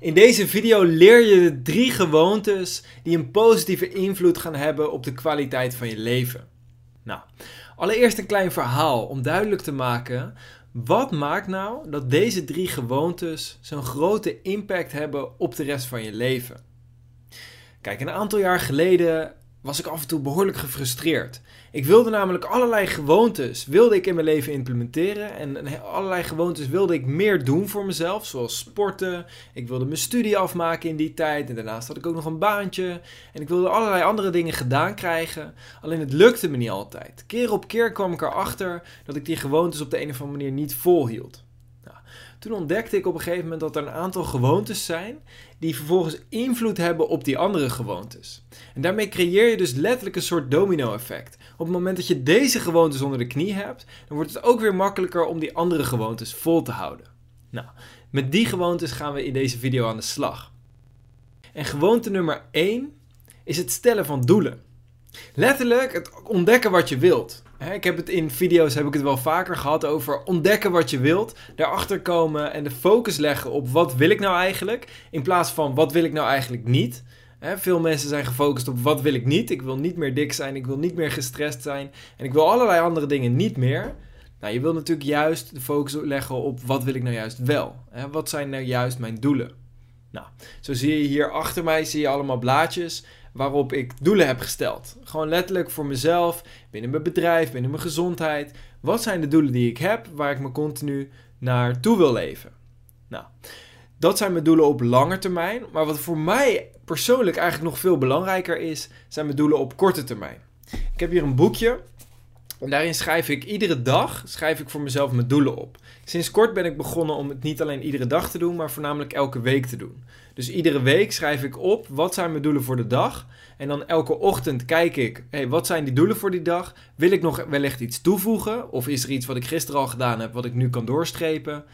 In deze video leer je de drie gewoontes die een positieve invloed gaan hebben op de kwaliteit van je leven. Nou, allereerst een klein verhaal om duidelijk te maken wat maakt nou dat deze drie gewoontes zo'n grote impact hebben op de rest van je leven. Kijk, een aantal jaar geleden was ik af en toe behoorlijk gefrustreerd. Ik wilde namelijk allerlei gewoontes wilde ik in mijn leven implementeren en allerlei gewoontes wilde ik meer doen voor mezelf, zoals sporten. Ik wilde mijn studie afmaken in die tijd en daarnaast had ik ook nog een baantje en ik wilde allerlei andere dingen gedaan krijgen. Alleen het lukte me niet altijd. Keer op keer kwam ik erachter dat ik die gewoontes op de een of andere manier niet volhield. Toen ontdekte ik op een gegeven moment dat er een aantal gewoontes zijn die vervolgens invloed hebben op die andere gewoontes. En daarmee creëer je dus letterlijk een soort domino-effect. Op het moment dat je deze gewoontes onder de knie hebt, dan wordt het ook weer makkelijker om die andere gewoontes vol te houden. Nou, met die gewoontes gaan we in deze video aan de slag. En gewoonte nummer 1 is het stellen van doelen. Letterlijk het ontdekken wat je wilt. Ik heb het in video's heb ik het wel vaker gehad over ontdekken wat je wilt, daarachter komen en de focus leggen op wat wil ik nou eigenlijk, in plaats van wat wil ik nou eigenlijk niet. Veel mensen zijn gefocust op wat wil ik niet. Ik wil niet meer dik zijn, ik wil niet meer gestrest zijn en ik wil allerlei andere dingen niet meer. Nou, je wil natuurlijk juist de focus leggen op wat wil ik nou juist wel. Wat zijn nou juist mijn doelen? Nou, zo zie je hier achter mij zie je allemaal blaadjes waarop ik doelen heb gesteld. Gewoon letterlijk voor mezelf, binnen mijn bedrijf, binnen mijn gezondheid. Wat zijn de doelen die ik heb waar ik me continu naartoe wil leven? Nou, dat zijn mijn doelen op lange termijn. Maar wat voor mij persoonlijk eigenlijk nog veel belangrijker is, zijn mijn doelen op korte termijn. Ik heb hier een boekje. Daarin schrijf ik iedere dag schrijf ik voor mezelf mijn doelen op. Sinds kort ben ik begonnen om het niet alleen iedere dag te doen, maar voornamelijk elke week te doen. Dus iedere week schrijf ik op wat zijn mijn doelen voor de dag. En dan elke ochtend kijk ik, wat zijn die doelen voor die dag? Wil ik nog wellicht iets toevoegen? Of is er iets wat ik gisteren al gedaan heb, wat ik nu kan doorstrepen?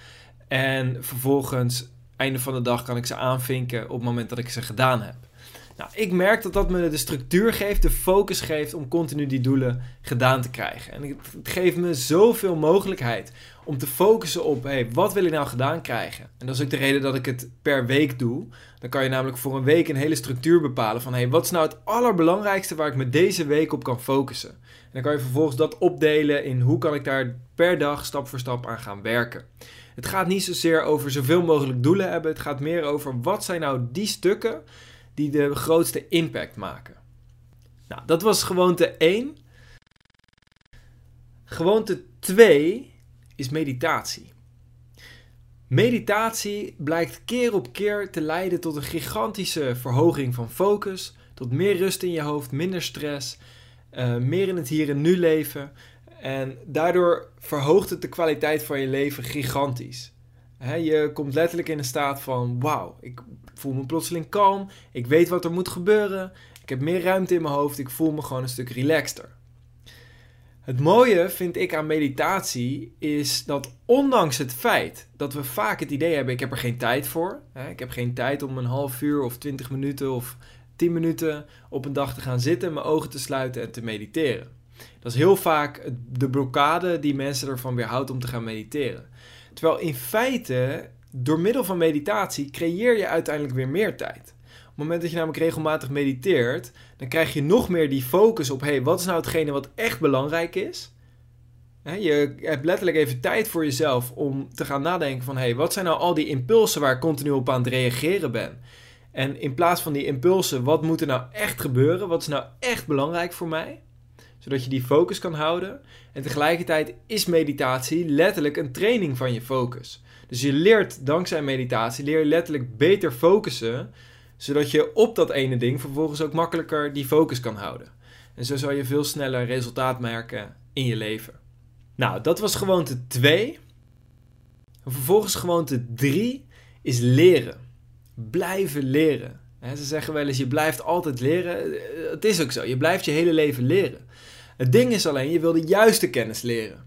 En vervolgens, einde van de dag, kan ik ze aanvinken op het moment dat ik ze gedaan heb. Nou, ik merk dat dat me de structuur geeft, de focus geeft om continu die doelen gedaan te krijgen. En het geeft me zoveel mogelijkheid om te focussen op, hey, wat wil ik nou gedaan krijgen? En dat is ook de reden dat ik het per week doe. Dan kan je namelijk voor een week een hele structuur bepalen van, hey, wat is nou het allerbelangrijkste waar ik me deze week op kan focussen? En dan kan je vervolgens dat opdelen in hoe kan ik daar per dag stap voor stap aan gaan werken. Het gaat niet zozeer over zoveel mogelijk doelen hebben, het gaat meer over wat zijn nou die stukken die de grootste impact maken. Nou, dat was gewoonte 1. Gewoonte 2 is meditatie. Meditatie blijkt keer op keer te leiden tot een gigantische verhoging van focus, tot meer rust in je hoofd, minder stress, uh, meer in het hier en nu leven. En daardoor verhoogt het de kwaliteit van je leven gigantisch. Je komt letterlijk in een staat van: wauw, ik voel me plotseling kalm, ik weet wat er moet gebeuren, ik heb meer ruimte in mijn hoofd, ik voel me gewoon een stuk relaxter. Het mooie vind ik aan meditatie is dat ondanks het feit dat we vaak het idee hebben: ik heb er geen tijd voor. Hè, ik heb geen tijd om een half uur of twintig minuten of tien minuten op een dag te gaan zitten, mijn ogen te sluiten en te mediteren. Dat is heel vaak de blokkade die mensen ervan weerhoudt om te gaan mediteren. Terwijl in feite, door middel van meditatie, creëer je uiteindelijk weer meer tijd het moment dat je namelijk regelmatig mediteert, dan krijg je nog meer die focus op: hey, wat is nou hetgene wat echt belangrijk is? je hebt letterlijk even tijd voor jezelf om te gaan nadenken van... hey, wat zijn nou al die impulsen waar ik continu op aan het reageren ben? En in plaats van die impulsen, wat moet er nou echt gebeuren? Wat is nou echt belangrijk voor mij? Zodat je die focus kan houden. En tegelijkertijd is meditatie letterlijk een training van je focus. Dus je leert dankzij meditatie, leer je letterlijk beter focussen zodat je op dat ene ding vervolgens ook makkelijker die focus kan houden. En zo zal je veel sneller resultaat merken in je leven. Nou, dat was gewoonte 2. Vervolgens gewoonte 3 is leren. Blijven leren. Ze zeggen wel eens, je blijft altijd leren. Het is ook zo, je blijft je hele leven leren. Het ding is alleen, je wil de juiste kennis leren.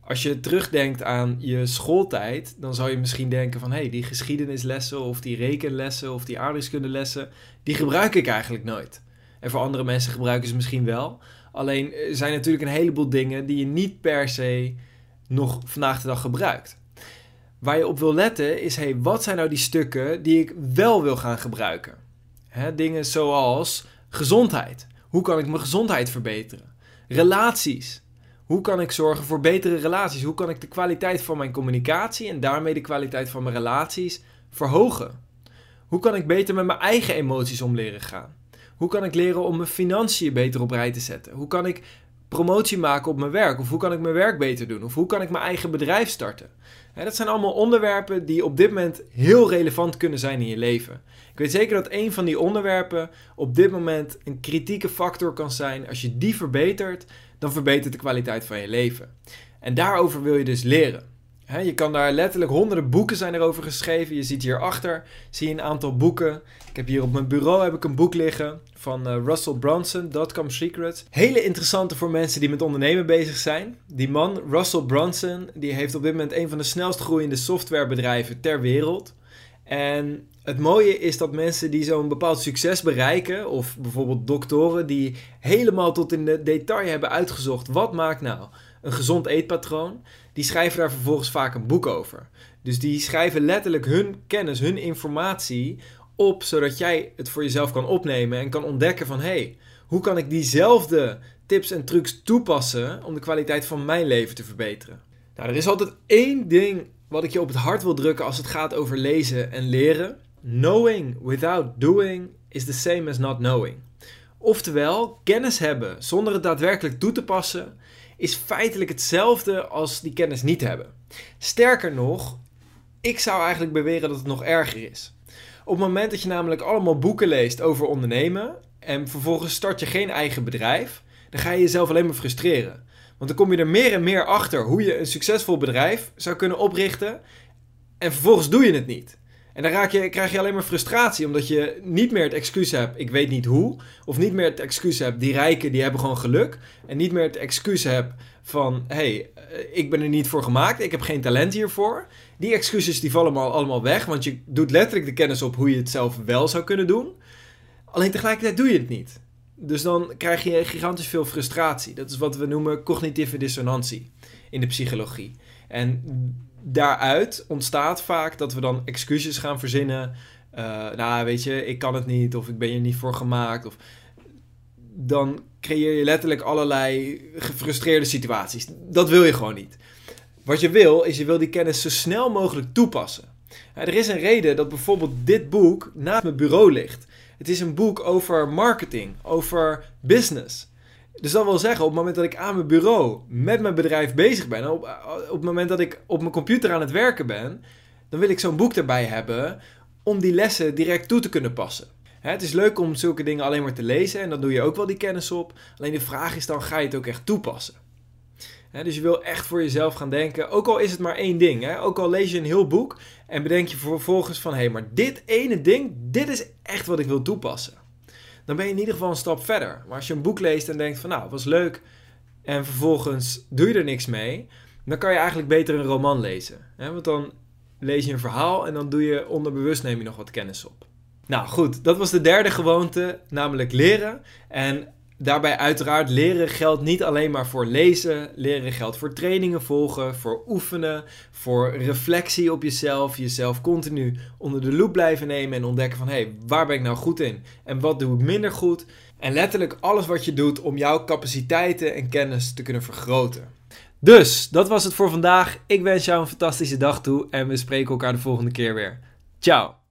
Als je terugdenkt aan je schooltijd, dan zou je misschien denken van... hé, hey, die geschiedenislessen of die rekenlessen of die aardrijkskundelessen... die gebruik ik eigenlijk nooit. En voor andere mensen gebruiken ze misschien wel. Alleen er zijn natuurlijk een heleboel dingen die je niet per se nog vandaag de dag gebruikt. Waar je op wil letten is: hey, wat zijn nou die stukken die ik wel wil gaan gebruiken? Hè, dingen zoals gezondheid. Hoe kan ik mijn gezondheid verbeteren? Relaties. Hoe kan ik zorgen voor betere relaties? Hoe kan ik de kwaliteit van mijn communicatie en daarmee de kwaliteit van mijn relaties verhogen? Hoe kan ik beter met mijn eigen emoties om leren gaan? Hoe kan ik leren om mijn financiën beter op rij te zetten? Hoe kan ik promotie maken op mijn werk? Of hoe kan ik mijn werk beter doen? Of hoe kan ik mijn eigen bedrijf starten? dat zijn allemaal onderwerpen die op dit moment heel relevant kunnen zijn in je leven. Ik weet zeker dat een van die onderwerpen op dit moment een kritieke factor kan zijn. Als je die verbetert, dan verbetert de kwaliteit van je leven. En daarover wil je dus leren. Je kan daar letterlijk honderden boeken zijn erover geschreven. Je ziet hierachter, zie een aantal boeken. Ik heb hier op mijn bureau heb ik een boek liggen van uh, Russell Brunson, Dotcom Secrets. Hele interessante voor mensen die met ondernemen bezig zijn. Die man, Russell Brunson, die heeft op dit moment een van de snelst groeiende softwarebedrijven ter wereld. En het mooie is dat mensen die zo'n bepaald succes bereiken, of bijvoorbeeld doktoren die helemaal tot in de detail hebben uitgezocht wat maakt nou een gezond eetpatroon, die schrijven daar vervolgens vaak een boek over. Dus die schrijven letterlijk hun kennis, hun informatie op, zodat jij het voor jezelf kan opnemen en kan ontdekken van hé, hey, hoe kan ik diezelfde tips en trucs toepassen om de kwaliteit van mijn leven te verbeteren? Nou, er is altijd één ding wat ik je op het hart wil drukken als het gaat over lezen en leren. Knowing without doing is the same as not knowing. Oftewel, kennis hebben zonder het daadwerkelijk toe te passen is feitelijk hetzelfde als die kennis niet hebben. Sterker nog, ik zou eigenlijk beweren dat het nog erger is. Op het moment dat je namelijk allemaal boeken leest over ondernemen en vervolgens start je geen eigen bedrijf, dan ga je jezelf alleen maar frustreren. Want dan kom je er meer en meer achter hoe je een succesvol bedrijf zou kunnen oprichten en vervolgens doe je het niet. En dan raak je, krijg je alleen maar frustratie, omdat je niet meer het excuus hebt, ik weet niet hoe. Of niet meer het excuus hebt, die rijken die hebben gewoon geluk. En niet meer het excuus hebt van, hé, hey, eh, ik ben er niet voor gemaakt, ik heb geen talent hiervoor. Die excuses die vallen allemaal, allemaal weg, want je doet letterlijk de kennis op hoe je het zelf wel zou kunnen doen. Alleen tegelijkertijd doe je het niet. Dus dan krijg je gigantisch veel frustratie. Dat is wat we noemen cognitieve dissonantie in de psychologie. En daaruit ontstaat vaak dat we dan excuses gaan verzinnen. Uh, nou, weet je, ik kan het niet, of ik ben er niet voor gemaakt. Of dan creëer je letterlijk allerlei gefrustreerde situaties. Dat wil je gewoon niet. Wat je wil, is je wil die kennis zo snel mogelijk toepassen. er is een reden dat bijvoorbeeld dit boek naast mijn bureau ligt. Het is een boek over marketing, over business. Dus dat wil zeggen, op het moment dat ik aan mijn bureau met mijn bedrijf bezig ben, op, op het moment dat ik op mijn computer aan het werken ben, dan wil ik zo'n boek erbij hebben om die lessen direct toe te kunnen passen. het is leuk om zulke dingen alleen maar te lezen en dan doe je ook wel die kennis op. Alleen de vraag is dan, ga je het ook echt toepassen? dus je wil echt voor jezelf gaan denken, ook al is het maar één ding. Ook al lees je een heel boek en bedenk je vervolgens van, hé, hey, maar dit ene ding, dit is echt wat ik wil toepassen dan ben je in ieder geval een stap verder. Maar als je een boek leest en denkt van nou, was leuk en vervolgens doe je er niks mee, dan kan je eigenlijk beter een roman lezen. Hè? Want dan lees je een verhaal en dan doe je onderbewust neem je nog wat kennis op. Nou goed, dat was de derde gewoonte, namelijk leren. En Daarbij uiteraard leren geldt niet alleen maar voor lezen. Leren geldt voor trainingen volgen, voor oefenen, voor reflectie op jezelf. Jezelf continu onder de loep blijven nemen en ontdekken van hé, hey, waar ben ik nou goed in en wat doe ik minder goed. En letterlijk alles wat je doet om jouw capaciteiten en kennis te kunnen vergroten. Dus, dat was het voor vandaag. Ik wens jou een fantastische dag toe en we spreken elkaar de volgende keer weer. Ciao!